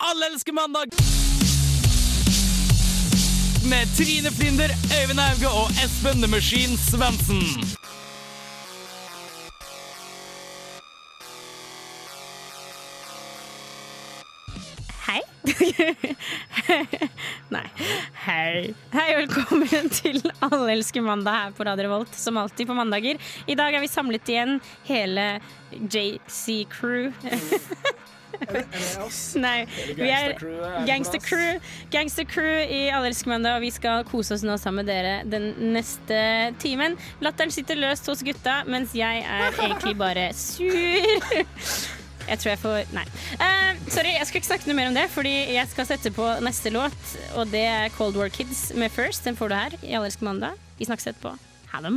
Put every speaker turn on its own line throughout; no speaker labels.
Alle elsker mandag! Med Trine Flinder, Øyvind Auge og Espen The Machine Svendsen.
Hei. Nei. Hei. Hei og velkommen til Alle elsker mandag her på Radio Revolt, som alltid på mandager. I dag er vi samlet igjen, hele JC-crew. Nei, vi er Gangster Crew. Gangster Crew i Alle mandag, og vi skal kose oss nå sammen med dere den neste timen. Latteren sitter løst hos gutta, mens jeg er egentlig bare sur. Jeg tror jeg får Nei. Uh, sorry, jeg skal ikke snakke noe mer om det, fordi jeg skal sette på neste låt, og det er Cold War Kids med First. Den får du her i Allerske mandag. Vi snakkes etterpå. Ha det.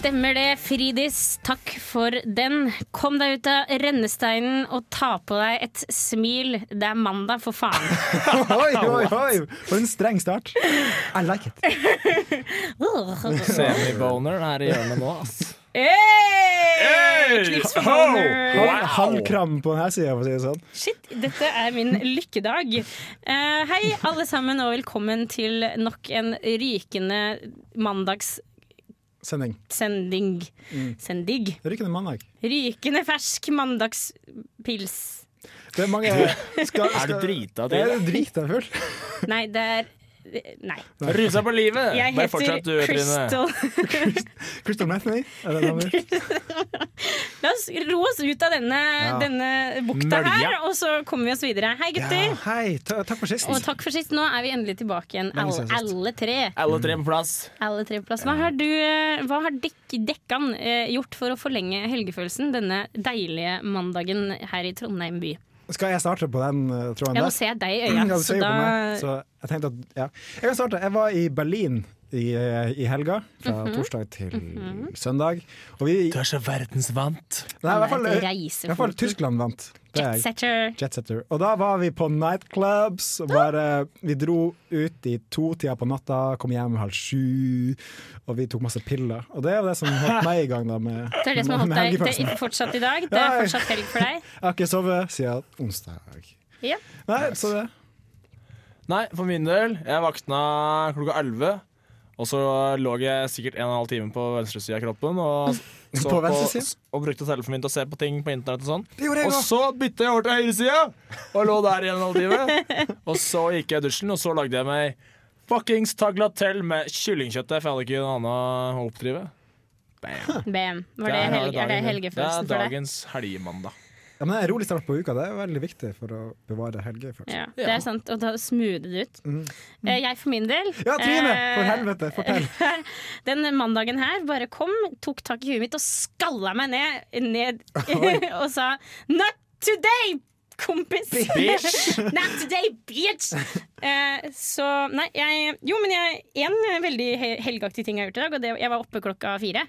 stemmer det, Fridis. Takk for den. Kom deg ut av rennesteinen og ta på deg et smil. Det er mandag, for faen.
Oi, oi, oi! For en streng start. I like it.
Semiboner er i hjørnet nå, ass.
Hey! Knips for boner.
Halv- kram på denne sida, for å si det sånn.
Shit, dette er min lykkedag. Uh, hei, alle sammen, og velkommen til nok en rykende mandagssending.
Sending. Sending.
Sendig.
Rykende mandag.
Rykende fersk mandagspils.
Det er mange skal,
Er du drita
Det
til?
er drita full.
Nei, det er Nei.
Rusa på livet!
Jeg
Bare fortsett du, Trine.
Crystal.
Metheny?
La oss ro oss ut av denne,
Ja.
denne bukta
Mølja.
her, og så kommer vi oss videre. Hei, gutter!
Ja, hei, ta, takk for sist.
Og takk for sist. Nå er vi endelig tilbake igjen, alle, alle tre.
Alle tre på plass.
Alle tre på plass. Hva har, du, eh, hva har dek, Dekkan eh, gjort for å forlenge helgefølelsen denne deilige mandagen her i Trondheim by?
Skal jeg starte på den tråden der?
Jeg må se deg i
Ja,
så da
så jeg tenkte at ja. Jeg kan starte. Jeg var i Berlin i, eh, i helga, fra
Mhm.
torsdag til søndag. Og vi
Du er så verdensvant.
Nei, i hvert fall, i hvert fall. Tyskland vant. Er
Jetsetter.
Jetsetter. Og da var vi på nightclubs. Bare, vi dro ut i to-tida på natta, kom hjem halv sju, og vi tok masse piller. Og det er jo det som holdt meg i gang da med,
Det er det som har holdt deg
helgefølelsen.
det er fortsatt i dag. Det er fortsatt helg for deg.
Jeg har ikke sovet siden onsdag.
Ja.
Nei, så det.
Nei, for min del, jeg vakna klokka 11. Og så lå jeg sikkert en og en halv time på venstresida av kroppen og, så
På venstresida?
og brukte telefonen min til å se på ting på internett og sånn. Og så bytta jeg over til høyresida og lå der i en og en halv time. Og så gikk jeg i dusjen, og så lagde jeg meg fuckings taglatell med kyllingkjøttet, for jeg hadde ikke noe annet å oppdrive. Bam.
Bam. Var det
Der har
helg,
du
er det helgefølelsen for deg?
Det er dagens helgemandag.
Ja, men En rolig start på uka det er veldig viktig for å bevare helgefølelsen.
Ja, det er sant. Og da smoother det ut.
Mm.
Eh, Jeg for min del
Ja, Trine! For
eh,
helvete, fortell!
Den mandagen her bare kom, tok tak i huet mitt og skalla meg ned, ned og sa Not today, kompis!
Bitch.
Not today, bitch! Eh, så nei, jeg Jo, men jeg En veldig helgaktig helgeaktig ting jeg har gjort i dag, og det, jeg var oppe klokka fire.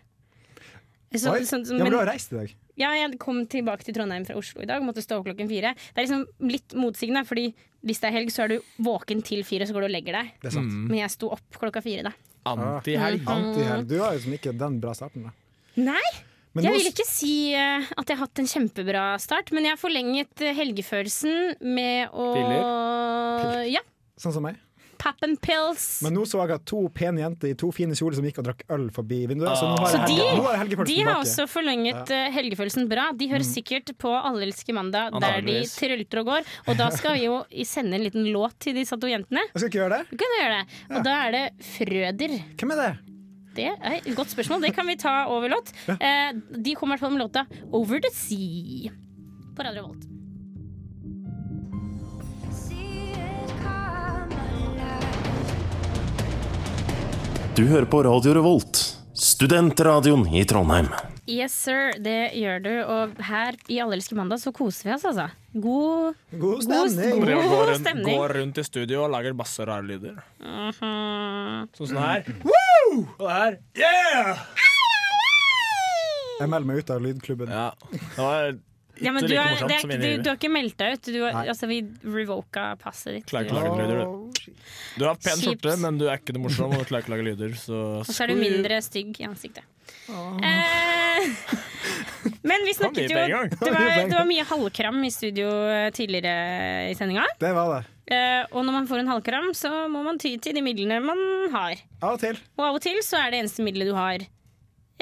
Så,
Oi,
så, men,
ja, men du har reist i dag.
ja, jeg kom tilbake til Trondheim fra Oslo i dag, måtte stå opp klokken fire. Det er liksom litt motsigende, fordi hvis det er helg, så er du våken til fire, så går du og legger deg.
Det er sant.
Men jeg sto opp klokka fire, da.
Antihelg.
Antihelg. Du har liksom ikke den bra starten, da.
Nei,
Men
jeg
nå-
vil ikke si uh, at jeg har hatt en kjempebra start, men jeg har forlenget eh, helgefølelsen med å Piller Ja.
Sånn som meg.
And pills.
Men nå så jeg at to pene jenter i to fine kjoler som gikk og drakk øl forbi vinduet. Så nå har
Så de-
nå har helgefølelsen
De har også forlenget ja. helgefølelsen bra. De hører sikkert på Alle elsker mandag, der de trylter og går. Og da skal vi jo sende en liten låt til disse to jentene.
Jeg skal ikke gjøre det?
Du kan gjøre det. Og da er det Frøder.
Hvem er det?
Det er et godt spørsmål. Det kan vi ta over låt. Eh, de kommer i hvert fall med låta 'Over the Sea' på Radio Volt.
Du hører på Radio Revolt, studentradioen i Trondheim.
Yes, sir. Det gjør du. Og her i Allelske mandag så koser vi oss, altså. God,
God stemning!
God, god, god
stemning.
går rundt i studio og lager masse rare lyder.
Mhm.
Sånn som her. Woo! Og det her. Yeah!
Jeg melder meg ut av lydklubben.
Ja, det var
ja, men du,
like
har, er, du, du har ikke meldt deg ut. Du, har- altså, vi revoka passet ditt.
Klarer ikke å lage lyder, du.
Oh.
Du har pen
Kjipt.
skjorte, men du er ikke noe morsom og klarer ikke å lage lyder. Så
Og så er du mindre stygg i ansiktet. Eh, men vi snakket jo det var, det var mye halvkram i studio eh, tidligere i sendinga.
Det var det.
Eh, og når man får en halvkram, så må man ty til de midlene man har.
Av og til.
Og av og til så er det eneste middelet du har,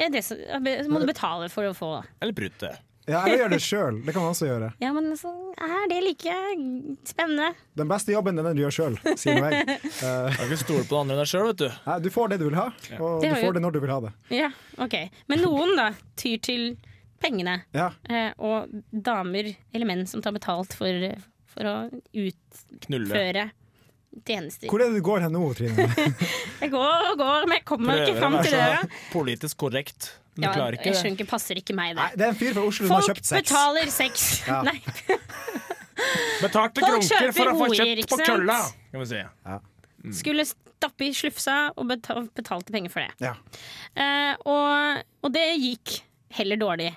er det som, så må du betale for å få.
Eller prute.
Ja, eller gjør det sjøl. Det kan man også gjøre.
Ja, men så er det like spennende.
Den beste jobben er den du gjør sjøl, sier nå jeg.
Du kan ikke stole på den andre enn deg sjøl, vet du.
nei, du får det du vil ha, og du
jo-
får det når du vil ha det.
Ja, ok. Men noen da tyr til pengene.
Ja.
Eh, og damer eller menn som tar betalt for, for å utføre tjenester.
Hvor er det du går hen nå, Trine?
Jeg går og går, men jeg kommer ikke
Prøver
fram
å
til døra.
politisk korrekt. Men
Ja,
du klarer ikke det.
skjønner ikke, passer ikke meg
Nei,
det.
det er en fyr fra Oslo som har
Folk
kjøpt sex.
betaler sex.
Ja.
Nei.
Betalte
Folk
grunker for å få
kjøpt
på kølla, kan vi si.
Skulle stappe i slufsa og betalte penger for det.
Ja.
Eh, og, og det gikk heller dårlig.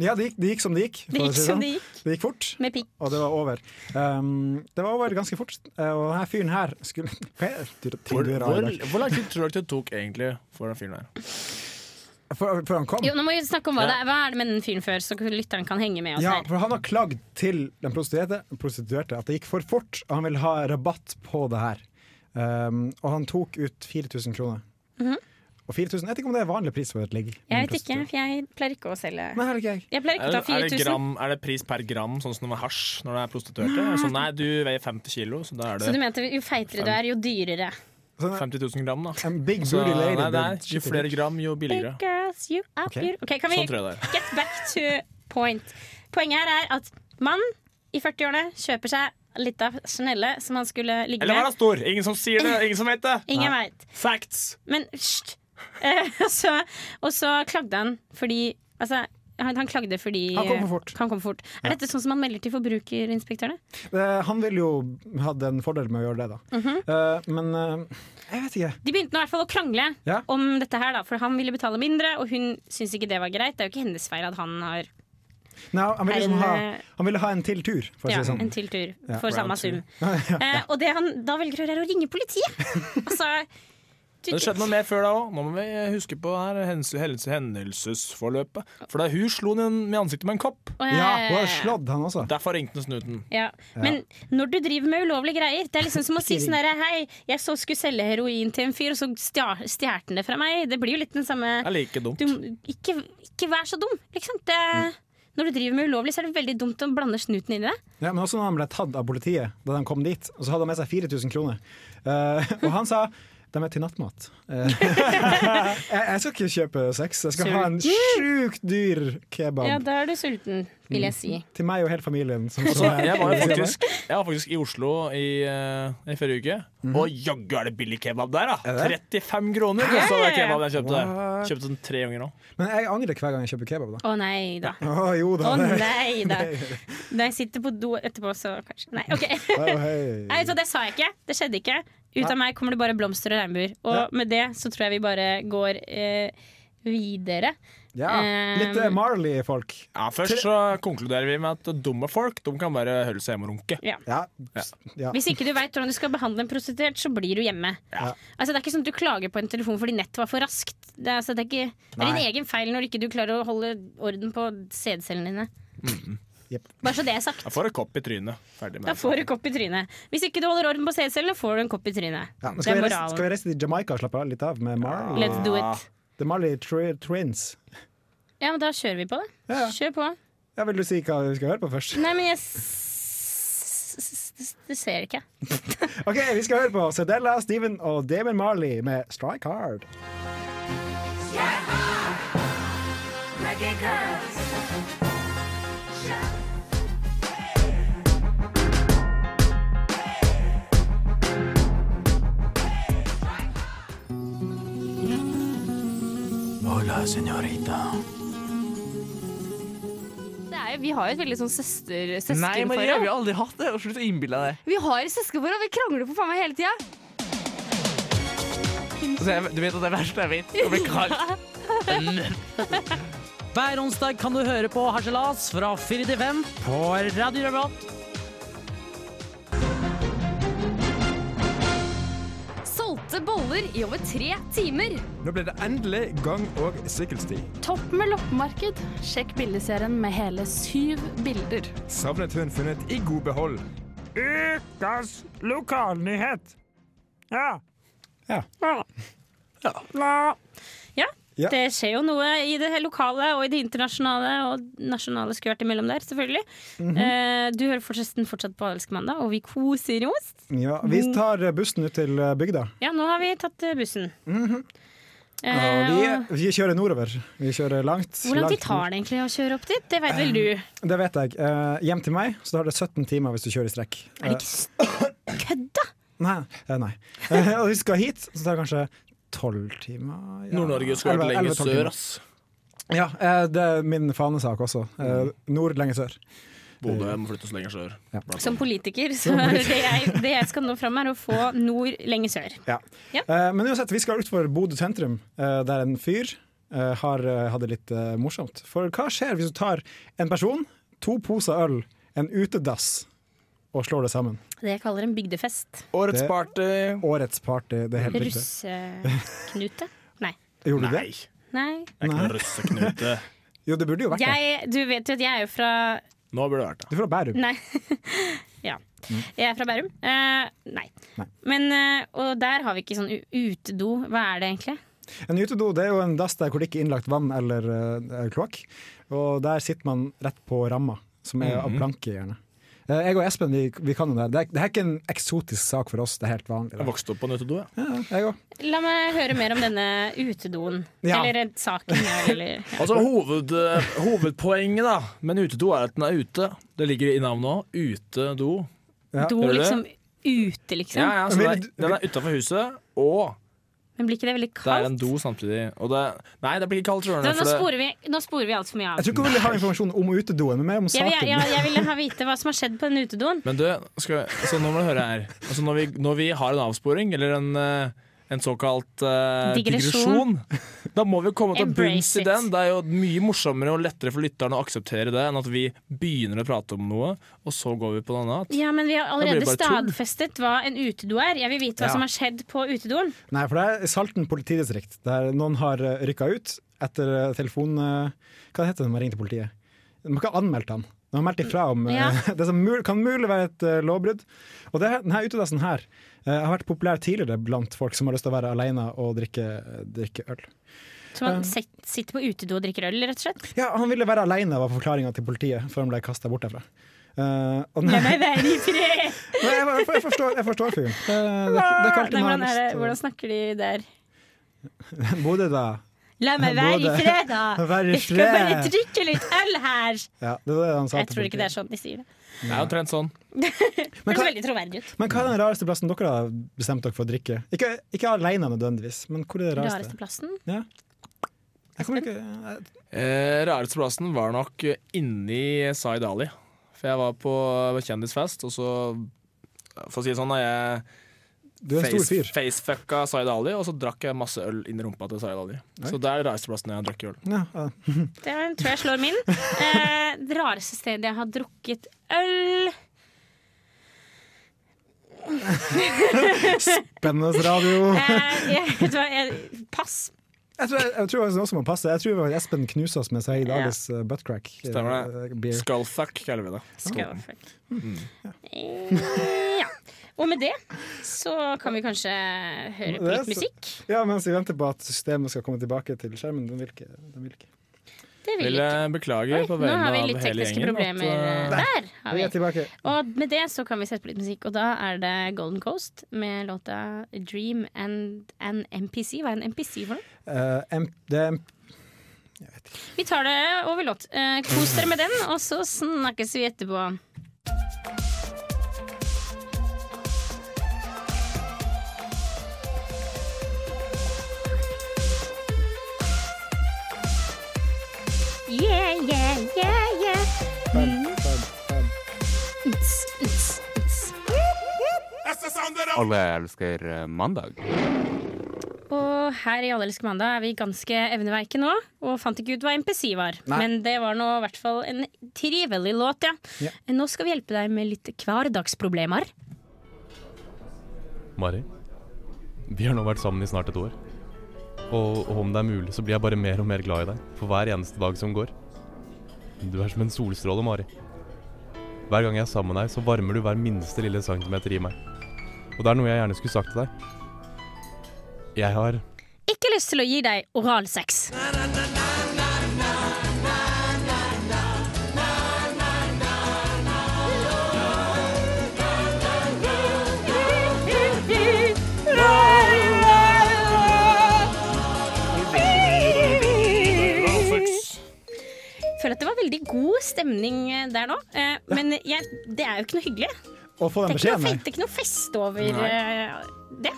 ja, det gikk, det gikk som det gikk. for
Det
å
gikk
si sånn.
det gikk,
Det gikk fort,
med pikk.
og det var over. Um, det var over ganske fort, eh, og denne fyren her skulle Hva er det
Hvor, hvor, hvor lang tid tror du det tok egentlig for den fyren her?
Før for, han kom?
Jo, nå må vi snakke om hva,
Ja.
det hva er det med den fyren før, så lytteren kan henge med oss
Ja,
her.
for han har klagd til den prostituerte, prostituerte at det gikk for fort, og han vil ha rabatt på det her. Um, og han tok ut 4000 kroner.
Mhm.
Og 4000, Jeg vet ikke om det er vanlig pris for et ligg.
Jeg vet ikke, for jeg pleier ikke å selge
Nei, ikke jeg.
Jeg pleier ikke å ta
er, det gram, er det pris per gram, sånn som med hasj når det er prostituerte? Nei. det Sånn, nei, du veier 50 kilo, så da er
Så du
det
mente jo feitere du er, jo dyrere.
Sånn,
50 000 gram, da.
en big
Så,
booty lady.
nei, det er, jo flere gram, jo
Big
billigere.
girls, you are
Ok.
beautiful. Ok, kan vi
Sånn
get back to point? Poenget her er at mann i 40-årene kjøper seg litt av Chanelle som han skulle ligge
Eller var
han
det stor? Ingen som sier det, ingen som vet det.
Ingen vet.
Facts.
Men hysj! Eh, og så klagde han fordi Altså, han, han klagde fordi
Han kom for fort.
Han kom for fort. Er dette sånn som han melder til forbrukerinspektørene?
Eh, han ville jo hatt en fordel med å gjøre det, da.
Mm
-hmm. uh, men uh, jeg vet ikke.
De begynte nå i hvert fall å krangle
Ja.
om dette her, da, for han ville betale mindre, og hun syntes ikke det var greit. Det er jo ikke hennes feil at han har
Nei, han, ville liksom ha,
eh,
han ville ha en til tur, for å
ja,
sånn.
en til tur
Ja.
for samme
Round ja,
sum. Eh, og det han da velger å gjøre, er å ringe politiet! altså,
Det skjedde noe mer før da òg. Nå må vi huske på her hendelse, hendelse, hendelsesforløpet. For da hun slo ham med ansiktet med en kopp.
Ja, hun har slått han også.
Derfor ringte han snuten.
Ja. Men når du driver med ulovlige greier Det er liksom som å si sånn herre Hei, jeg så skulle selge heroin til en fyr, og så stjal- han det fra meg. Det blir jo litt den samme
Det er like dumt.
du, ikke, ikke vær så dum, liksom. Det, når du driver med ulovlig, så er det veldig dumt å blande snuten inn i det.
Ja, men også når han ble tatt av politiet da de kom dit, og så hadde han med seg 4000 kroner. Uh, og han sa de er til nattmat. Eh, jeg, jeg skal ikke kjøpe sex, jeg skal ha en sjukt dyr kebab
Ja, da er du sulten, vil jeg si.
til meg og hele familien. Som
Så
her.
jeg var faktisk, jeg var faktisk i Oslo i, eh, i forrige uke, og jaggu er det billig kebab der, da! 35 kroner kosta den kebaben jeg kjøpte.
What?
Kjøpte den tre ganger nå.
Men jeg angrer hver gang jeg kjøper kebab. da
Å nei da.
Å jo da.
Å nei da. Når jeg sitter på do etterpå, så kanskje Nei, OK.
Å, hei.
Nei, så det sa jeg ikke. Det skjedde ikke. Ut av meg kommer det bare blomster og regnbuer. Og
Ja.
med det så tror jeg vi bare går eh, videre.
Ja, litt eh, Marley-folk.
Ja, Først så konkluderer vi med at dumme folk De kan bare holde seg hjemme og runke.
Ja.
Ja. ja.
Hvis ikke du veit hvordan du skal behandle en prostituert, så blir du hjemme.
Ja.
Altså, det er ikke sånn at du klager på en telefon fordi nettet var for raskt. Det er, altså, det er, ikke, det er din egen feil når ikke du klarer å holde orden på sædcellene dine.
Jepp.
Bare så det er sagt.
Da får du kopp i trynet. Ferdig med
Da får du kopp i trynet. Hvis ikke du holder orden på sædcellene, får du en kopp i trynet.
Ja, men
det
skal,
er
vi reise, skal vi reise til Jamaica og slappe av litt av med Marley?
Let's do it.
The Marley Tri Twins.
Ja, men da kjører vi på det.
Ja, ja.
Kjør på.
Ja, vil du si hva vi skal høre på først?
Nei, men jeg s- s- s- Det ser ikke.
Ok, Vi skal høre på Sedella, Steven og Damon Marley med Strike Hard.
Hola, señorita.
er, vi har jo et veldig sånn søster,
Nei, Maria, vi har aldri hatt det. Og Slutt å innbille deg det.
Vi har søskenforhold, vi krangler på faen meg hele tida.
Altså, jeg, du vet at det verste jeg vet, å bli kalt
Hver onsdag kan du høre på Harselas fra 4 til 5 på Radio Revolt.
Solgte boller i over tre timer.
Nå ble det endelig gang- og sykkelsti.
Topp med loppemarked. Sjekk bildeserien med hele syv bilder.
Savnet hun funnet i god behold.
Ukas lokalnyhet. Ja.
Ja.
Ja.
Ja.
Det skjer jo noe i det lokale og i det internasjonale og nasjonale skulle vært imellom der, selvfølgelig.
Mhm.
Eh, du hører forresten fortsatt på Elsker mandag, og vi koser oss.
Ja, vi tar bussen ut til eh, bygda.
Ja, nå har vi tatt bussen. bussen.
-hmm.
Eh,
Og vi, vi kjører nordover. Vi kjører langt.
hvor lang tid tar det egentlig å kjøre opp dit? Det vet vel du.
Det vet jeg. Eh, hjem til meg så tar det 17 timer hvis du kjører i strekk.
Er det ikke kødda?
Nei. eh, nei. Eh, og vi skal hit, så tar det kanskje 12 timer. ja.
Nord-Norge skulle vært
11,
lenger
11, 12 timer.
sør, ass.
Ja, eh, det er min fanesak også. Eh, nord lenger sør.
Bodø må flyttes lenger sør.
Ja.
Som politiker, så det jeg, det jeg skal nå fram, er å få nord lenger sør.
Ja.
Ja.
Eh, men uansett, vi skal utfor Bodø sentrum, eh, der en fyr eh, har hatt det litt eh, morsomt. For hva skjer hvis du tar en person, to poser øl, en utedass og slår det sammen?
Det jeg kaller en bygdefest.
Årets
Det-
party.
Årets party. Det er helt riktig.
Russeknute? Nei.
Gjorde du det?
Nei.
det er ikke noen russeknute.
Jo, det burde jo vært det.
Jeg, du vet jo at jeg er jo fra
Nå burde det vært det.
Du er fra Bærum.
Nei. ja. Jeg er fra Bærum. Uh, nei.
Nei.
Men, uh, og der har vi ikke sånn utedo. Hva er det egentlig?
En utedo det er jo en dass der hvor det ikke er innlagt vann eller uh, kloakk. Og der sitter man rett på ramma, som er av planke, gjerne. Eh, jeg og Espen vi, vi kan jo det. Det er, det er ikke en eksotisk sak for oss, det er helt vanlig.
Jeg vokste opp på en utedo, jeg.
Ja, jeg.
La meg høre mer om denne utedoen.
Ja.
Eller saken. Eller, ja.
Altså hoved, eh, Hovedpoenget da med en utedo er at den er ute. Det ligger i navnet òg. Utedo.
Ja.
Do liksom ute, liksom.
Ja, ja, så
den
er, den er utafor huset, og
Men blir ikke det veldig kaldt?
det er en do samtidig. Og det, nei, det blir ikke kaldt, jeg.
nå sporer vi, nå sporer vi altfor mye av.
Jeg tror ikke vi vil ha informasjon om utedoen, men mer om
Jeg,
saken.
jeg, jeg ville ha vite hva som har skjedd på den utedoen.
men du, skal, så nå må du høre her. Altså når, vi, når vi har en avsporing, eller en, eh, en såkalt uh,
Digresjon.
digresjon, da må vi komme til bunns i den. Det er jo mye morsommere og lettere for lytterne å akseptere det enn at vi begynner å prate om noe, og så går vi på noe annet.
Ja, men vi har allerede
stadfestet tull.
hva en utedo er. Jeg vil vite hva
Ja.
som har skjedd på utedoen.
Nei, for det er Salten politidistrikt, der noen har uh, rykka ut etter eh, telefon... eh, hva heter det når man ringer til politiet? De har ikke anmeldt han. De har meldt ifra om eh,
Ja.
det som mul kan mulig være et uh, lovbrudd. Og det, denne utedassen her uh, har vært populær tidligere blant folk som har lyst til å være alene og drikke, drikke øl.
Så man uh, sitter på utedo og drikker øl, rett og slett.
Ja, Han ville være alene, var forklaringa til politiet, før han ble kasta bort derfra.
Uh,
nei,
meg være i fred!
jeg, forstår, jeg forstår fyren.
Hvordan snakker de der?
Bodø, da.
La meg være i fred, da! Jeg skal bare drikke litt øl her!
Ja, det var det han sa
Jeg tror ikke det er sånn de sier det.
Det er omtrent sånn.
Men
Det
hva,
høres veldig troverdig ut.
men hva er den rareste plassen dere har bestemt dere for å drikke? Ikke, ikke alene nødvendigvis, men hvor er det rareste?
Rareste plassen?
Jeg kommer ikke
Eh, rareste plassen var nok inni Zaid Ali. For jeg var på kjendisfest, og så For å si det sånn, da jeg
Du er en stor fyr.
facefucka Zaid Ali, og så drakk jeg masse øl inn i rumpa til Zaid Ali. Så det er reiseplassen jeg har drukket øl.
Ja, ja.
Det tror jeg slår min. Eh, det rareste stedet jeg har drukket øl
Spennende radio.
eh, jeg, vet du hva, jeg, Pass.
Jeg tror, jeg, jeg tror også må passe. Jeg tror Espen knuser oss med Saeed Alis ja. buttcrack. eh,
Stemmer
uh.
Skullfuck kaller vi det.
Skålfuck. Eh, ja. Og med det så kan vi kanskje høre på litt musikk.
Ja, mens vi venter på at systemet skal komme tilbake til skjermen. Den vil ikke. Den vil ikke.
Det vil ikke.
jeg beklage
Oi,
på
nå har vi
vegne
litt
av hele
tekniske
gjengen.
problemer.
at,
eh, Der har
Vi
vi. Og med det så kan vi sette på litt musikk, og da er det Golden Coast med låta Dream and an MPC. Hva er en MPC for noe?
Uh, M- det er M-
Vi tar det over låt. Uh, kos dere med den, og så snakkes vi etterpå. Yeah, yeah, yeah, yeah. Mm.
Alle elsker eh, mandag.
Og her i Alle elsker mandag er vi ganske evneveike nå, og fant ikke ut hva MPC var.
Nei.
Men det var nå i hvert fall en trivelig låt, ja.
ja.
Nå skal vi hjelpe deg med litt hverdagsproblemer.
Mari, vi har nå vært sammen i snart et år. Og, om det er mulig, så blir jeg bare mer og mer glad i deg for hver eneste dag som går. Du er som en solstråle, Mari. Hver gang jeg er sammen med deg, så varmer du hver minste lille centimeter i meg. Og det er noe jeg gjerne skulle sagt til deg. Jeg har
Ikke lyst til å gi deg oralsex. Føler at det var veldig god stemning eh, der nå. Eh, Men jeg, det er jo ikke noe hyggelig.
Å få
Det
den
er ikke noe,
beskjeden
det er ikke noe fest over
Nei.
eh, det.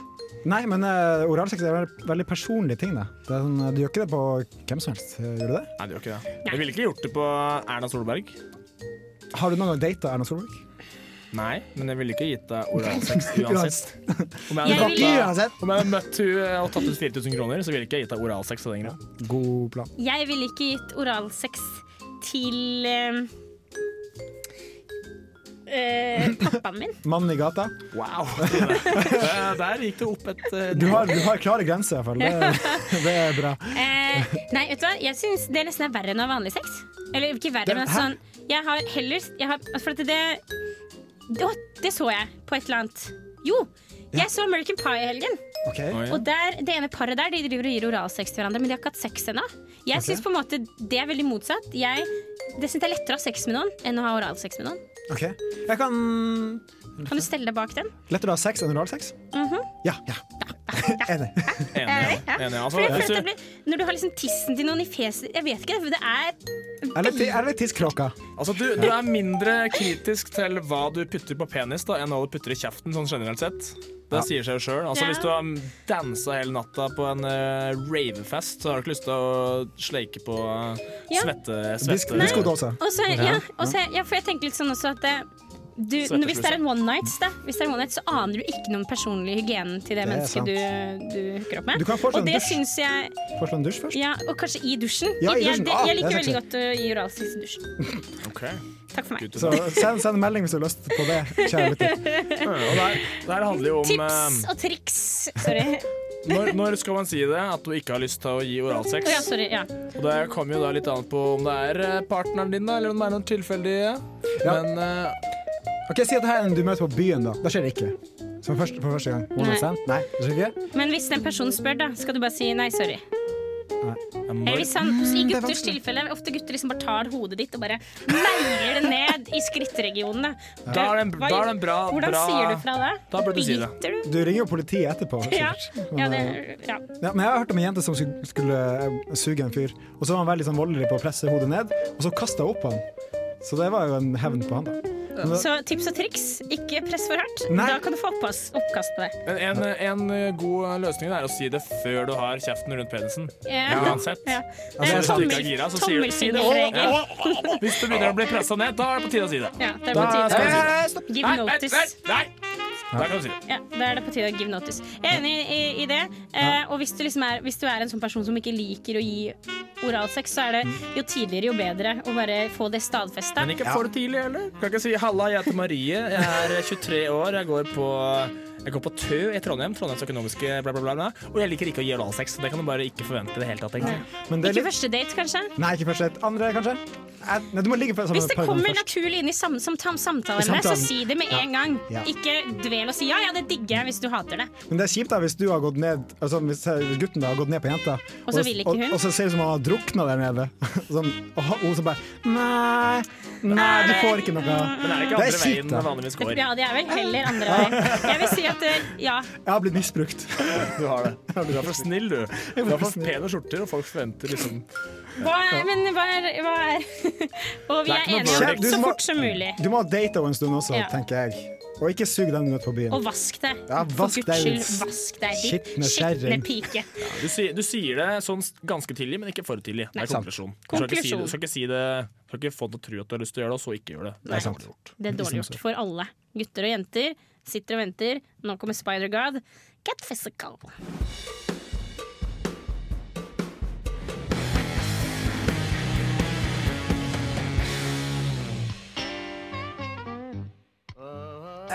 Nei, men uh, oralsex er en veldig, personlig ting. Da. Det er sånn, du gjør ikke det på hvem som helst. Gjør du det?
Nei, du gjør ikke det. Jeg ville ikke gjort det på Erna Solberg.
Har du noen gang data Erna Solberg?
Nei, men jeg ville ikke gitt deg oralsex uansett. Om jeg
Jeg
hadde,
ville-
tatt, om jeg hadde møtt henne og tatt ut 4000 kroner, så ville jeg ikke gitt deg oralsex den.
God plan.
Jeg ville ikke gitt oralsex til Uh, eh, pappaen min.
Mannen i gata.
Wow! Der, der gikk det opp et uh,
Du har, du har klare grenser, i hvert fall. Det, det er bra.
Uh, nei, vet du hva? Jeg syns det nesten er verre enn å ha vanlig sex. Eller ikke verre,
Det-
men sånn Jeg har heller jeg har, For at det, det det så jeg på et eller annet. Jo! Jeg så American Pie i helgen.
Okay. Oh, ja.
Og der, det ene paret der De driver og gir oralsex til hverandre, men de har ikke hatt sex ennå. Jeg
okay.
synes på en måte det er veldig motsatt. Jeg, det syns jeg er lettere å ha sex med noen enn å ha oralsex med noen.
Ok. Jeg kan
Kan du stelle deg bak den?
Lettere å ha sex enn oralsex?
Mhm.
Ja. ja. Enig.
Enig, ja. Enig, altså,
jeg føler at det blir, når du har liksom tissen til noen i fjeset Jeg vet ikke, for det er
Er det, er tisskråka?
Altså, du, du er mindre kritisk til hva du putter på penis da, enn hva du putter i kjeften, sånn generelt sett. Det
Ja.
sier seg jo sjøl. Altså,
Ja.
Hvis du har dansa hele natta på en uh, ravefest, så har du ikke lyst til å sleike på uh,
Ja.
svette... Svette
Disk, så, ja,
Ja.
og ja, for jeg tenker litt sånn også at det, du, hvis det er en one night, da, hvis det er en one night, så aner du ikke noen personlig hygiene til det,
Det
mennesket du, du hooker opp med.
Du kan fortsatt
og det
dusj.
jeg
Foreslå en dusj først?
Ja, og kanskje i dusjen.
Ja, i
jeg,
dusjen.
det,
Ah,
jeg liker
er
veldig godt å gi oralsex i dusjen.
Okay.
Takk for meg.
Så send, send en melding hvis du har lyst på det, kjære lytter.
Ja, det, her, handler jo om
Tips
eh,
og triks. Sorry.
når, når skal man si det? At du ikke har lyst til å gi oralsex?
Ja, sorry. Ja.
Og Det kommer jo da litt an på om det er eh, partneren din, eller om det er noen tilfeldige. Men eh,
Ok, Si at det her er en du møter på byen, da. Da skjer det ikke. Som først, for første gang. One
Nei.
night stand? Nei, det skjer ikke?
Men hvis den personen spør, da, skal du bare si nei, sorry. Eller hvis han,
Mm,
I
det er
gutters
vanskelig.
tilfelle, ofte gutter liksom bare tar hodet ditt og bare meier det ned i skrittregionene. Da,
er det en-
Hva-
da er det en bra-
Hvordan
bra-
sier du fra det?
Da burde du si det.
Biter du?
Du ringer jo politiet etterpå.
Ja,
sikkert.
ja, det,
eh,
ja.
Ja, men jeg har hørt om en jente som skulle, skulle eh, suge en fyr, og så var han veldig sånn voldelig på å presse hodet ned, og så kasta hun opp på han. Så det var jo en hevn på han, da.
Så tips og triks, ikke press for hardt.
Nei.
Da kan du få oppkast, oppkast på det.
Men en, en eh, god løsning er å si det før du har kjeften rundt penisen.
Ja.
Uansett.
Ja.
Altså, hvis du ikke er gira, så sier du si det. Hvis du begynner å bli pressa ned, da er det på tide å si det.
Ja, det er på tide.
skal du si det.
Give
Nei, nei, nei, nei. Da kan du si det.
Ja, Da er det på tide å give notice. Jeg er enig i, i det. Eh, og hvis du, liksom er, hvis du er en sånn person som ikke liker å gi oralsex, så er det jo tidligere jo bedre å bare få det stadfesta.
Men ikke for tidlig heller. Kan ikke si 'halla, jeg heter Marie, jeg er 23 år, jeg går på jeg går på TØ i Trondheim, Trondheims økonomiske bla, bla, bla. Og jeg liker ikke å gi oralsex. så Det kan du bare ikke forvente i det hele tatt. egentlig.
Men det er
Ikke første date, kanskje?
Nei, ikke første date. andre, kanskje? Nei, du må ligge på
Hvis det kommer naturlig inn i sam som samtalen, så si det med
Ja.
en gang.
Ja.
Ikke dvel og si ja, ja, det digger jeg hvis du hater det.
Men det er kjipt da hvis du har gått ned Altså hvis gutten da har gått ned på jenta,
Og så vil
og, og så ser det ut som han har drukna der nede. Sånn, og hun så bare Nei, nei, du får ikke noe.
Men er det ikke
Det er
andre
kjipt,
veien det vanligvis går?
Ja, det er vel heller andre vei. Jeg vil si at eh, ja.
Jeg har blitt misbrukt.
Du har det. Du er for snill, du. Du har for pene skjorter, og folk forventer liksom
Hva er, men hva er, hva er Og vi
er
er enige om
det
så fort som mulig.
Du må ha data en stund også,
Ja.
tenker jeg. Og ikke sug den ut på byen.
Og vask deg.
Ja,
For guds skyld, vask deg.
skitne kjerring.
pike.
Du, sier, du sier det sånn ganske tidlig, men ikke for tidlig. Det er konklusjon. Du skal ikke, si, du skal ikke si det Du skal ikke få til å tro at du har lyst til å gjøre det, og så ikke gjøre det. Det er dårlig gjort.
Det er dårlig gjort for alle. Gutter og jenter sitter og venter. Nå kommer Spider-God. Get physical.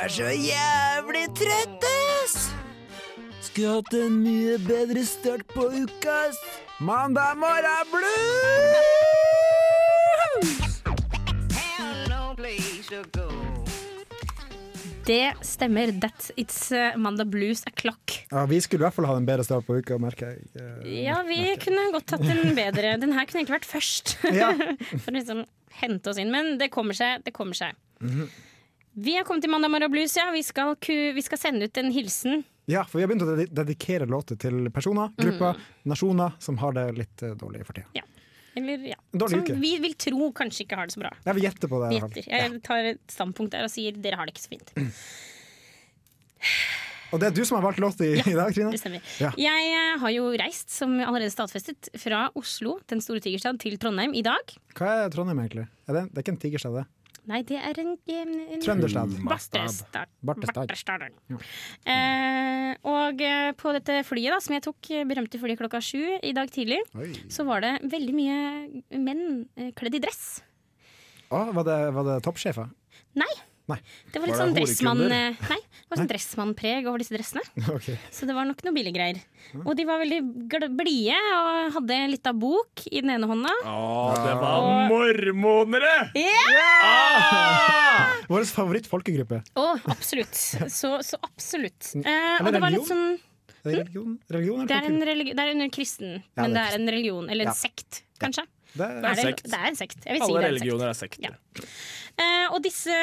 Er så jævlig trøtt, ass! Skulle hatt en mye bedre start på uka, ass.
Mandag morgen blues!
Det stemmer. That's It's uh, Mandag Blues a clock.
Ja, vi skulle i hvert fall ha en bedre start på uka, merker jeg. Eh,
Ja, vi kunne godt hatt en bedre Den her kunne egentlig vært først.
Ja.
For å liksom hente oss inn. Men det kommer seg. Det kommer seg.
mhm.
Vi har kommet til Mandag morgen blues, ja. Vi skal, vi skal sende ut en hilsen.
Ja, for vi har begynt å dedikere låter til personer, grupper,
Mm.
nasjoner som har det litt eh, dårlig for tida.
Eller, ja.
Dårlig
Som
uke.
vi vil tro kanskje ikke har det så bra.
Jeg vil gjette på det.
Gjetter. Jeg tar et standpunkt der og sier dere har det ikke så fint.
Og det er du som har valgt låt i, i dag, Trine?
Det stemmer.
Ja.
Jeg eh, har jo reist, som allerede stadfestet, fra Oslo, den store tigerstad, til Trondheim i dag.
Hva er Trondheim, egentlig? Er det, det er ikke en tigerstad, det?
Nei, det er en, en, en
Trønderstad.
Bartestad.
Bartestad.
Bartestad.
Ja.
Eh, og eh, på dette flyet, da, som jeg tok, eh, berømte flyet klokka sju i dag tidlig,
Oi.
så var det veldig mye menn eh, kledd i dress.
Å, var, det, var det toppsjefer?
Nei.
Nei.
Det var litt
Var det
sånn dressmann
horekunder?
eh, Nei, det var sånn dressmannpreg over disse dressene.
Okay.
Så det var nok noe billige greier. Og de var veldig blide og hadde litt av bok i den ene hånda.
Å, det var mormonere!
Ja!
Vår favoritt-folkegruppe.
oh, absolutt. Så, så absolutt. Eh, og det var litt
religion?
sånn
Er det religion? religion
Det er, en religion, det er under kristen,
Ja,
men
det
det
er
er en religion. Eller en
Ja.
sekt, kanskje.
Det
Er
er
det,
sekt.
det er en sekt. Jeg vil si
Alle
det er en sekt.
religioner er sekter.
Eh, og disse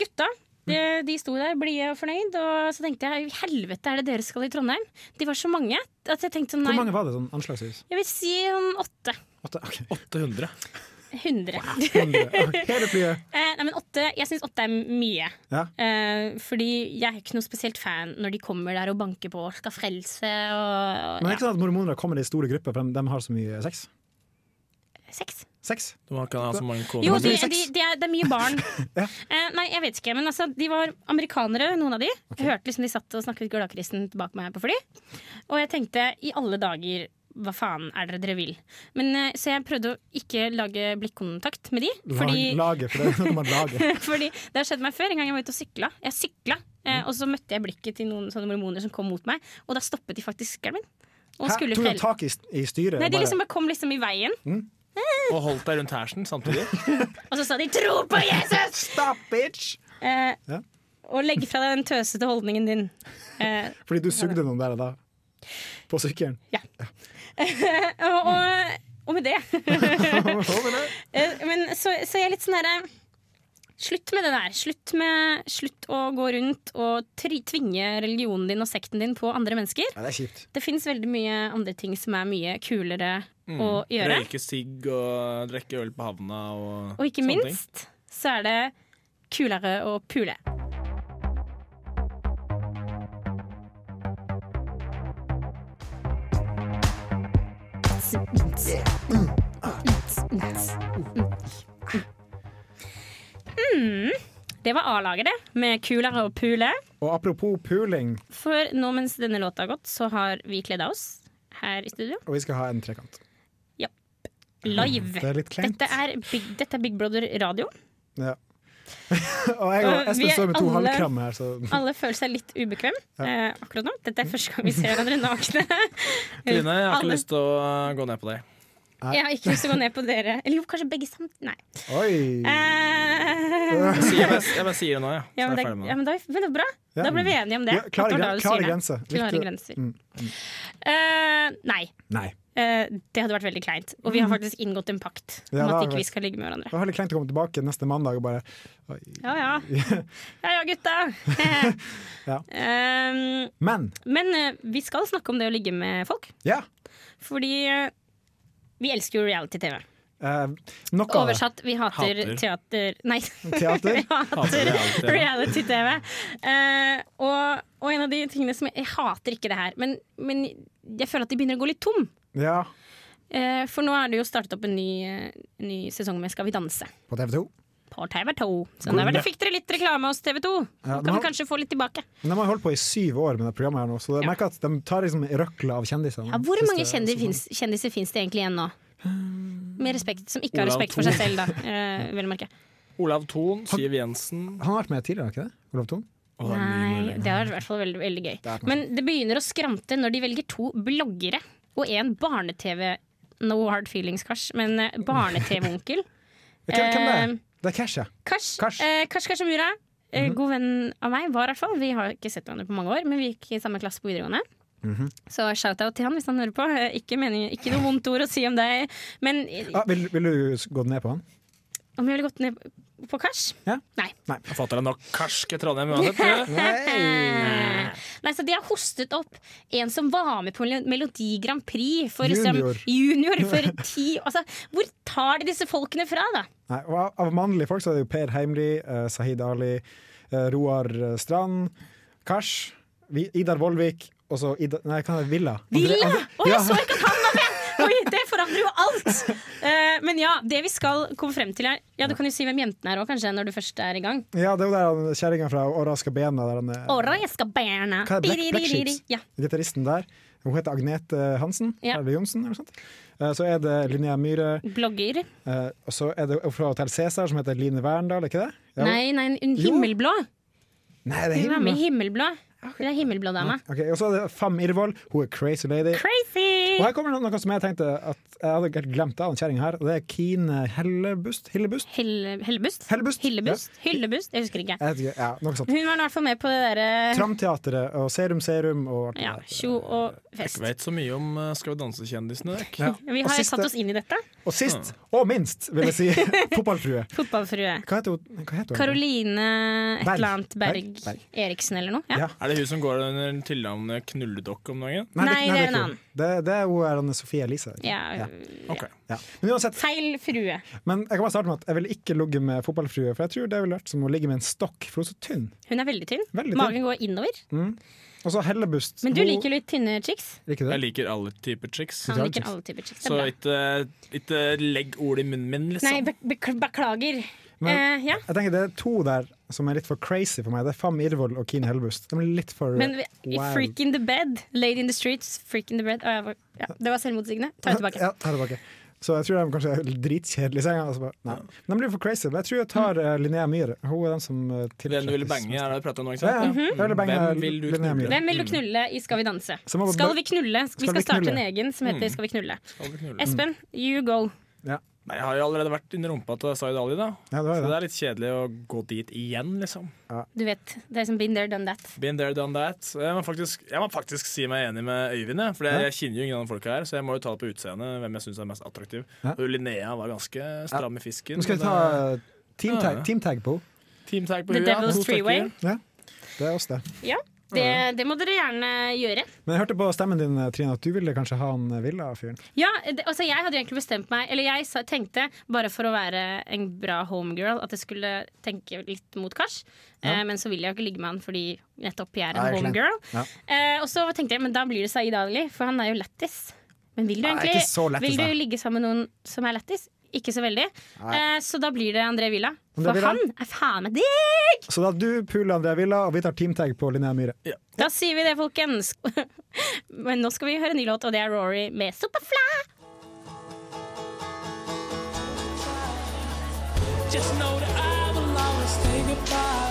gutta de, de sto der blide og fornøyd, og så tenkte jeg helvete er det dere skal i Trondheim? De var så mange at jeg tenkte sånn
Hvor mange var det sånn anslagsvis?
jeg vil si sånn åtte.
Åtte? okay.
800.
Hundre.
Hundre. Ok, Hele flyet.
Eh, nei, men jeg syns åtte er mye.
Ja.
Eh, fordi jeg er ikke noe spesielt fan når de kommer der og banker på og skal frelse og,
Men det er
ja.
ikke sånn at mormoner kommer i store grupper, for de, de har så mye sex?
Sex?
Seks?
Du kan ha så mange koner.
Jo, de,
det
de, de er, det er mye barn.
Ja.
eh, nei, jeg vet ikke. Men altså, de var amerikanere, noen av de. Jeg hørte liksom de satt og snakket gladkristen bak meg på fly. Og jeg tenkte i alle dager hva faen er det dere vil? Men, eh, så jeg prøvde å ikke lage blikkontakt med de. Fordi,
lage, for det er noe man lager.
fordi det har skjedd meg før. En gang jeg var ute og sykla. Jeg sykla, eh, og så møtte jeg blikket til noen sånne mormoner som kom mot meg, og da stoppet de faktisk sykkelen min. Og
Hæ? Tok de tak i, i styret?
Nei, de
bare-
liksom bare kom liksom i veien.
Og holdt deg rundt hersen samtidig.
Og så sa de 'tro på Jesus'!
Stop, bitch!
Eh,
Ja.
Og legg fra deg den tøsete holdningen din. Eh,
Fordi du sugde noen der og da? På sykkelen?
og, og, og med det Eh, Men så, så jeg er litt sånn herre Slutt med det der. Slutt, med, slutt å gå rundt og tri, tvinge religionen din og sekten din på andre mennesker.
Ja, det er kjipt.
Det fins veldig mye andre ting som er mye kulere
Mm.
å gjøre.
Røyke sigg og drikke øl på havna og
Og ikke
sånne ting.
minst så er det kulere å pule. Mm, det var A-laget, det, med kulere og pule.
Og apropos puling,
For nå mens denne låta har gått, så har vi kledd av oss her i studio.
og vi skal ha en trekant.
Live.
Det er litt kleint.
Dette er Big, dette er Big Brother radio.
Ja. og jeg og Espen står med to
alle-
halvkramme her, så
Alle føler seg litt ubekvem
Ja.
eh, akkurat nå. Dette er første gang vi ser hverandre nakne.
Trine, jeg har ikke
Alle-
lyst til å gå ned på deg.
Jeg har ikke lyst til å gå ned på dere. Eller jo, kanskje begge sammen. Nei.
Oi!
Eh,
Jeg, sier, jeg, bare, jeg bare sier det nå, ja. Så
ja,
er
men,
jeg
det,
ferdig med
ja,
det.
men, da, men det er bra.
Ja.
Da ble vi enige om det.
Ja, klare,
da du
klare grenser.
Klare grenser.
Mm.
Uh, nei.
Nei.
Uh, det hadde vært veldig kleint. Og vi har faktisk inngått en pakt om
Mm. Ja, da,
at ikke
vi.
ikke skal ligge med hverandre.
Det var veldig kleint å komme tilbake neste mandag og bare Oi.
Ja ja. Ja ja, gutta.
Ja.
Um,
Men
men uh, vi skal snakke om det å ligge med folk.
ja,
Fordi vi elsker jo reality-TV.
Eh, noe.
Oversatt, vi hater,
Hater.
teater Nei,
Teater?
vi
Hater reality-TV.
Eh, og, og en av de tingene som jeg, jeg hater ikke det her, men, men jeg føler at de begynner å gå litt tom.
Ja,
Eh, for nå er det jo startet opp en ny, ny sesong med Skal vi danse.
på TV 2.
På TV2. Så
Hvor-
der fikk dere litt reklame hos TV2.
Ja,
kan vi kanskje få litt tilbake.
Men de har holdt på i syv år med det programmet her nå, så jeg merker at de tar liksom røkla av kjendisene.
Ja, hvor mange kjendiser finnes, kjendiser finnes det egentlig igjen nå? Med respekt, Som ikke har
Olav
respekt for seg selv, da. Eh, vel merke.
Olav Thon, Siv Jensen
Han har vært med tidligere, har ikke det? Olav Thon?
Nei, det har vært i hvert fall veldig, veldig gøy. Men det begynner å skrante når de velger to bloggere og en barne-TV No hard feelings, Kars, men barne-TV-onkel.
Hvem, hvem det?
Eh,
Det er Cash, ja.
Kars,
Kars.
eh, Kars Kashamura. eh,
-hmm.
God venn av meg, var i hvert fall. Vi har ikke sett hverandre på mange år, men vi gikk i samme klasse på videregående.
Mhm.
Så shout-out til han hvis han hører på. Eh, Ikke, mening, ikke noe vondt ord å si om deg, men
Ah, vil, vil du gå ned på han?
Om jeg ville gått ned på Kars?
Ja?
Nei.
Jeg fatter deg nok karsk i Trondheim uansett.
Nei, Nei, så De har hostet opp en som var med på Melodi Grand Prix for junior,
Junior.
junior for ti altså, Hvor tar de disse folkene fra, da?
Nei, og av, mannlige folk så er det jo Per Heimly, eh, Sahid Ali, eh, Roar Strand, Kars, Idar Vollvik og så Ida, Nei, hva er det? Villa?
Villa! Å,
oh,
jeg så ikke at han forandrer jo alt! Eh, men ja, det vi skal komme frem til her Ja, Du kan jo si hvem jentene er òg, kanskje, når du først er i gang.
Ja, det er jo der han- kjerringa fra Åra skal bena. Der han er,
Ora, jeg
hva er? Black, Black Sheeps?
Ja.
Gitaristen der. Hun heter Agnete Hansen.
Ja.
Eller Johnsen, eller noe sånt. Eh, Så er det Linnea Myhre.
Blogger.
eh, Og så er det fra Hotell Cæsar, som heter Line Verndal, er ikke det? Ja.
Nei, nei, hun himmelblå.
Nei, det er
Hun var med i. Himmelblå. Hun er himmelblå dame.
Okay, og så er det Fam Irvold. Hun er crazy lady.
Crazy!
Og her kommer noe som jeg tenkte at jeg hadde helt glemt av den kjerringa her. Og det er Kine Hellebust. Hillebust?
Helle, Hellebust?
Hellebust.
Ja. Hyllebust? Jeg husker ikke.
Jeg vet ikke, ja, noe sånt.
Hun var i hvert fall med på det derre
Tramteatret og Serum Serum og
ja, tjo og
Jeg
fest.
vet så mye om uh, Skal vi danse-kjendisene.
Ja.
Vi har
siste-
satt oss inn i dette.
Og sist, og minst, vil jeg si, fotballfrue.
Fotballfrue.
Hva heter hun?
Karoline et
Berg.
eller annet Berg,
Berg. Berg.
Eriksen eller noe. Ja.
Ja.
Er det hun som går under tilnavnet Knulledokk om dagen?
Nei, det er en annen.
Det, det er hun Anne Sofie Elise.
Ja,
Ok.
Ja. Men uansett,
Feil frue.
men jeg kan bare starte med at jeg vil ikke ligget med fotballfrue, for jeg tror det ville vært som å ligge med en stokk, for hun er så tynn.
Hun er veldig tynn.
Veldig tynn.
Magen går innover.
Mm. Og så Hellebust.
Men du liker litt tynne chicks.
Liker
Jeg liker alle typer chicks.
Han liker alle typer chicks.
Så ikke, ikke legg ord i munnen min, liksom.
Nei, be beklager.
Men-
Eh, ja.
Jeg tenker Det er to der som er litt for crazy for meg. Det er Fam Irvold og Keen Helbust. De er litt for
Men vi-
wild.
freak in the bed, lady in the streets, freak in the bed. oh, var, ja, det var selvmotsigende. Ta det tilbake.
Ja, ta det tilbake. Så jeg tror de kanskje er dritkjedelige i senga. Altså. Men de blir for crazy. Men jeg tror jeg tar
Mm.
uh, Linnea Myhre. Hun er den som uh,
Den du ville bange, er det du prater om nå, ikke sant?
ja. Jeg ville bange
Hvem vil du knulle?
Hvem vil du knulle i Skal vi danse? Skal vi knulle? Vi
Skal
skal
vi
starte
knulle?
en egen som heter
Mm.
Skal vi knulle.
Skal vi knulle?
Espen, you go.
Ja.
Nei, jeg har jo allerede vært under rumpa til Zaid Ali, da.
Ja, det
Så det
det.
er litt kjedelig å gå dit igjen, liksom.
Du vet, det er som been there, done that.
Been there, done that. Jeg må faktisk, jeg må faktisk si meg enig med Øyvind, jeg, for jeg,
Ja.
jeg kjenner jo ingen av de folka her. Så jeg må jo ta det på utseendet, hvem jeg syns er mest attraktiv.
Ja.
Og Linnea var ganske stram i fisken.
Nå skal vi ta teamtag,
team
teamtag på
teamtag på
The
hun.
Devil's. Freeway.
Ja, det er oss, det.
Ja, det, det må dere gjerne gjøre.
Men jeg hørte på stemmen din, Trine, at du ville kanskje ha han Villa-fyren.
Ja, det, altså Jeg hadde egentlig bestemt meg Eller jeg tenkte, bare for å være en bra homegirl, at jeg skulle tenke litt mot Kars.
Ja.
Eh, men så vil jeg jo ikke ligge med han fordi nettopp jeg er en homegirl.
Ja.
Eh, og så tenkte jeg, men da blir det Saeed Ali, for han er jo lættis. Men vil du egentlig Vil du ligge sammen med noen som er lættis? Ikke så veldig. Eh, så da blir det André Villa.
André
For
Villa?
han er faen meg digg!
Så da du puler André Villa, og vi tar teamtag på Linnea Myhre.
Da sier vi det, folkens. Men nå skal vi høre en ny låt, og det er Rory med Superfly.
Just know that I will always say goodbye.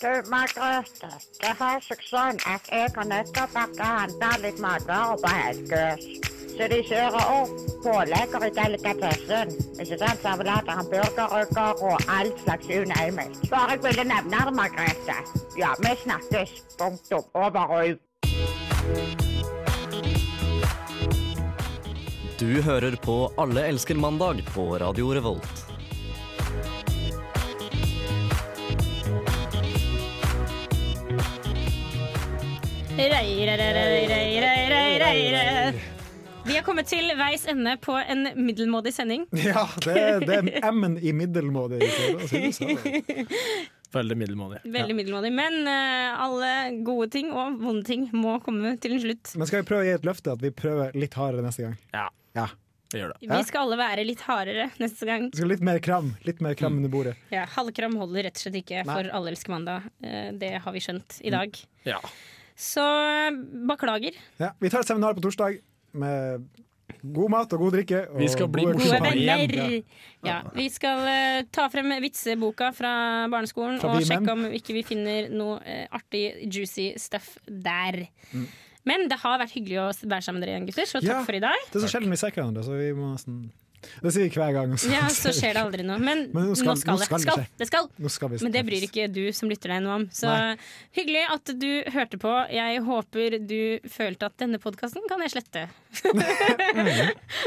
Du, Margrethe, det har seg sånn at jeg har nettopp vært og handla litt matvarer på Helgøs. Så de kjører opp pålegger i delikatessen. Ikke sant? Servelater, hamburgerrygger og all slags unøymelt. Bare jeg ville nevne det, Margrethe. Ja, vi snakkes. Punktum. Over og ut.
Du hører på Alle elsker mandag på Radio Revolt.
Reire, reire, reire, reire, reire. rei, rei, rei. Vi har kommet til veis ende på en middelmådig sending.
Ja, det, det er M-en i middelmådig. sånn.
Veldig middelmådig.
Veldig middelmådig. Men uh, alle gode ting og vonde ting må komme til en slutt.
Men skal vi prøve å gi et løfte at vi prøver litt hardere neste gang?
Ja.
ja.
Vi gjør det.
Vi skal alle være litt hardere neste gang.
Vi skal litt mer kram. Litt mer kram under bordet.
Ja, Halvkram holder rett og slett ikke
Nei.
for Alle elsker mandag. Eh, Det har vi skjønt i dag.
Ja.
Så eh, beklager.
Ja, vi tar et seminar på torsdag med god mat og god drikke. Og
Vi skal bli
gode
Gode venner! Ja, vi skal uh, ta frem vitseboka fra barneskolen
Fra
og sjekke om ikke vi finner noe uh, artig, juicy stuff der.
Mm.
Men det har vært hyggelig å være sammen med dere igjen, gutter, så takk
Ja.
for i dag.
Det er så sjelden vi ser hverandre, så vi må nesten Det sier vi hver gang.
Ja, så skjer det aldri noe. Men,
Men
nå skal, det.
nå
Skal,
det skal,
det skal.
Nå skal vi
Men det bryr ikke du som lytter deg noe om. Så
Nei.
hyggelig at du hørte på. Jeg håper du følte at denne podkasten kan jeg slette.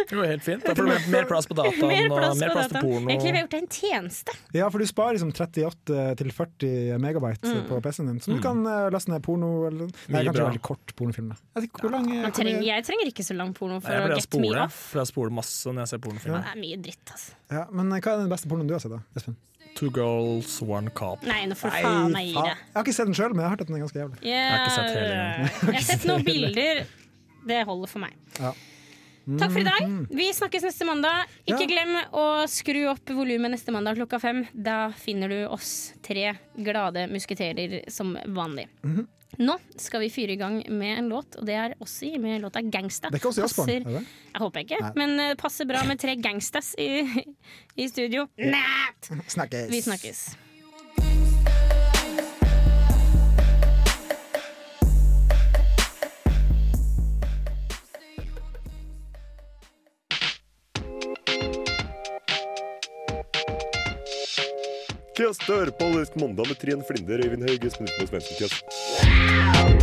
Det går helt fint. Da får du mer, mer plass på dataen
Mer
og
plass
mer
på
plass til porno.
Egentlig har jeg gjort deg en tjeneste.
Ja, for du sparer liksom 38-40 megabyte
Mm.
på PC-en din, så du kan eh, laste ned porno. Eller, nei, kanskje
bra.
veldig kort pornofilm. Jeg eh,
jeg trenger ikke så lang porno for å get me off.
for jeg spoler masse når jeg ser pornofilm.
Det er mye dritt, altså.
ja, Men eh, hva er den beste pornoen du har sett, da? Espen?
Two girls, one cop.
Nei, nå får faen meg gi det.
Jeg har ikke sett den sjøl, men jeg har hørt at den er ganske jævlig.
Jeg
har ikke sett hele engang.
Jeg har sett noen bilder. Det holder for meg.
Ja.
Takk for i dag.
Mhm.
Vi snakkes neste mandag. Ikke glem å skru opp volumet neste mandag klokka fem. Da finner du oss tre glade musketerer som vanlig.
Mhm.
Nå skal vi fyre i gang med en låt, og det er Ossi med låta 'Gangsta'.
Det er ikke Ossi Osbourne,
Passer-
er?
Jeg håper ikke,
Nei.
men det passer bra med tre gangstas i, i studio. Nært!
Snakkes.
Vi snakkes.
Kast dør på mandag med Trine Flinder, Øyvind Hauge, Svensson Kjøss.